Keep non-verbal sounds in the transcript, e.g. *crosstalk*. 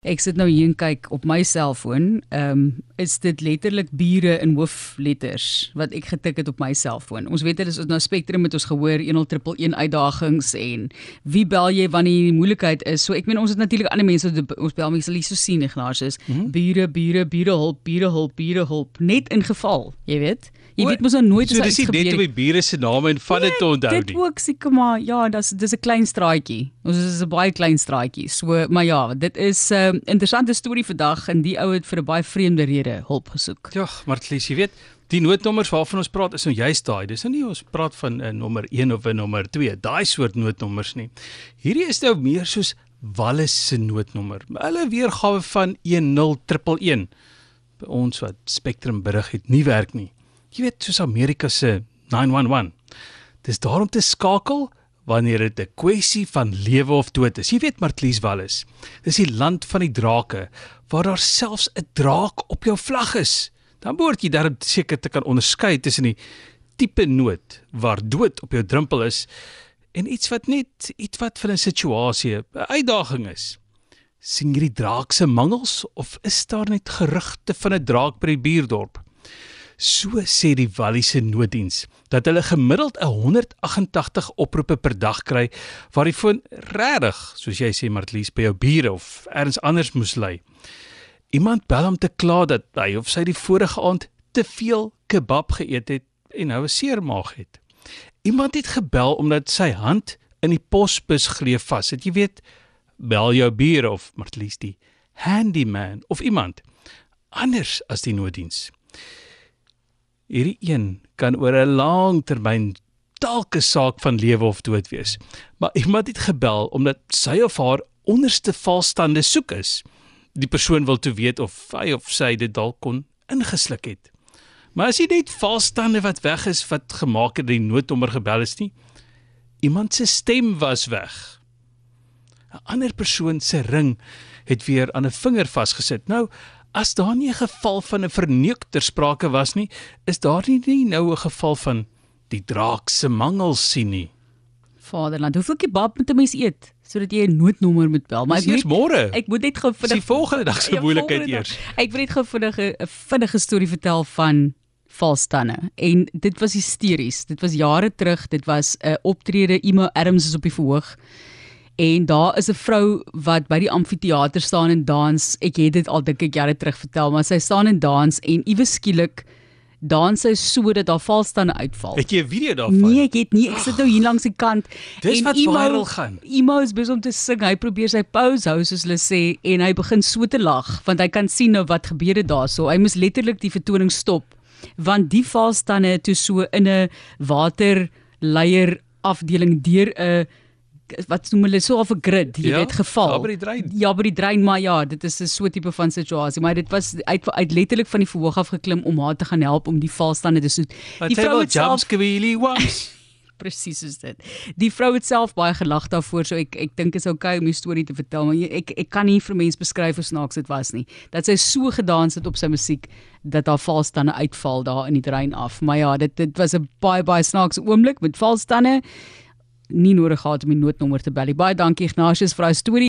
Ek sit nou hier en kyk op my selfoon. Ehm um, is dit letterlik bure in hoofletters wat ek getik het op my selfoon. Ons weet dit is nou Spectrum met ons gehoor 10111 uitdagings en wie bel jy wanneer die moeilikheid is. So ek meen ons het natuurlik ander mense ons bel mense sal so sien Ignas is mm -hmm. bure bure bure hulp bure hulp bure hulp net in geval, jy weet. Jy weet mos nou nooit so, dis net op bure se name en vat dit te onthou nie. Dit ook seker maar ja, dis dis 'n klein straatjie. Ons is 'n baie klein straatjie. So maar ja, dit is 'n uh, ehm, interessante storie vandag en die ou het vir 'n baie vreemde rede hulp gesoek. Ja, maar Tlies, jy weet, die noodnommers waarvan ons praat is nou juist daai. Dis nou nie ons praat van 'n nommer 1 of 'n nommer 2, daai soort noodnommers nie. Hierdie is nou meer soos Wallis se noodnommer. Hulle weergawe van 10111 by ons wat Spectrum berig het nie werk nie. Jy weet, soos Amerika se 911. Dis daarom te skakel wanneer dit 'n kwessie van lewe of dood is. Jy weet Martlies Wallis, dis die land van die drake waar daar selfs 'n draak op jou vlag is. Dan behoort jy dan seker te kan onderskei tussen die tipe nood waar dood op jou drempel is en iets wat net iets wat vir 'n situasie 'n uitdaging is. sien jy die draak se mangels of is daar net gerugte van 'n draak by die buurdorp? So sê die Walliese nooddiens dat hulle gemiddeld 188 oproepe per dag kry waar die foon regtig, soos jy sê Martlies, by jou bure of elders anders moes lê. Iemand bel om te kla dat hy of sy die vorige aand te veel kebab geëet het en nou 'n seer maag het. Iemand het gebel omdat sy hand in die posbus gleef vas. Het jy weet, bel jou bure of Martlies die handyman of iemand anders as die nooddiens hierdie een kan oor 'n lang termyn dalk 'n saak van lewe of dood wees. Maar iemand het gebel omdat sy of haar onderste valstande soek is. Die persoon wil toe weet of hy of sy dit dalk kon ingesluk het. Maar as jy net valstande wat weg is wat gemaak het dat die noodnommer gebel is nie, iemand se stem was weg. 'n Ander persoon se ring het weer aan 'n vinger vasgesit. Nou as daar nie 'n geval van 'n verneuk ter sprake was nie, is daar nie, nie nou 'n geval van die draak se mangels sien nie. Vaderland, hoeveel kebab moet 'n mens eet sodat jy 'n noodnommer moet bel? Maar ek moet môre. Ek moet net gou vinnig die volgende dag se ja, moeilikheid eers. Ek wil net gou vinnig 'n vinnige storie vertel van valstanne en dit was hysteries. Dit was jare terug. Dit was 'n optrede Imo Adams is op die verhoog en daar is 'n vrou wat by die amfitheater staan en dans. Ek het dit al dink ek jare terug vertel, maar sy staan en dans en iewes skielik dans sy so dat haar valstande uitval. Het jy 'n video daarvan? Nee, ek het nie. Ek sit nou hier langs die kant. Dis en wat Imo, viral gaan. Imo is besig om te sing. Hy probeer sy pose hou soos hulle sê en hy begin so te lag want hy kan sien nou wat gebeur het daarso. Hy moes letterlik die vertoning stop want die valstande toe so in 'n waterleier afdeling deur 'n wat noem hulle so of 'n grid, jy ja, weet geval. Ja, by die drein. Ja, by die drein, maar ja, dit is 'n so tipe van situasie, maar dit was uit uit letterlik van die verhoog af geklim om haar te gaan help om die valstande te soet. Die vrou het self really once *laughs* presies is dit. Die vrou het self baie gelag daarvoor, so ek ek dink is okay om die storie te vertel, maar ek ek kan nie vir mense beskryf hoe snaaks dit was nie. Dat sy so gedans het op sy musiek dat haar valstande uitval daar in die drein af. Maar ja, dit dit was 'n baie baie snaakse oomblik met valstande nie nodig gehad om die noodnommer te bel nie. Baie dankie Ignatius vir daai storie.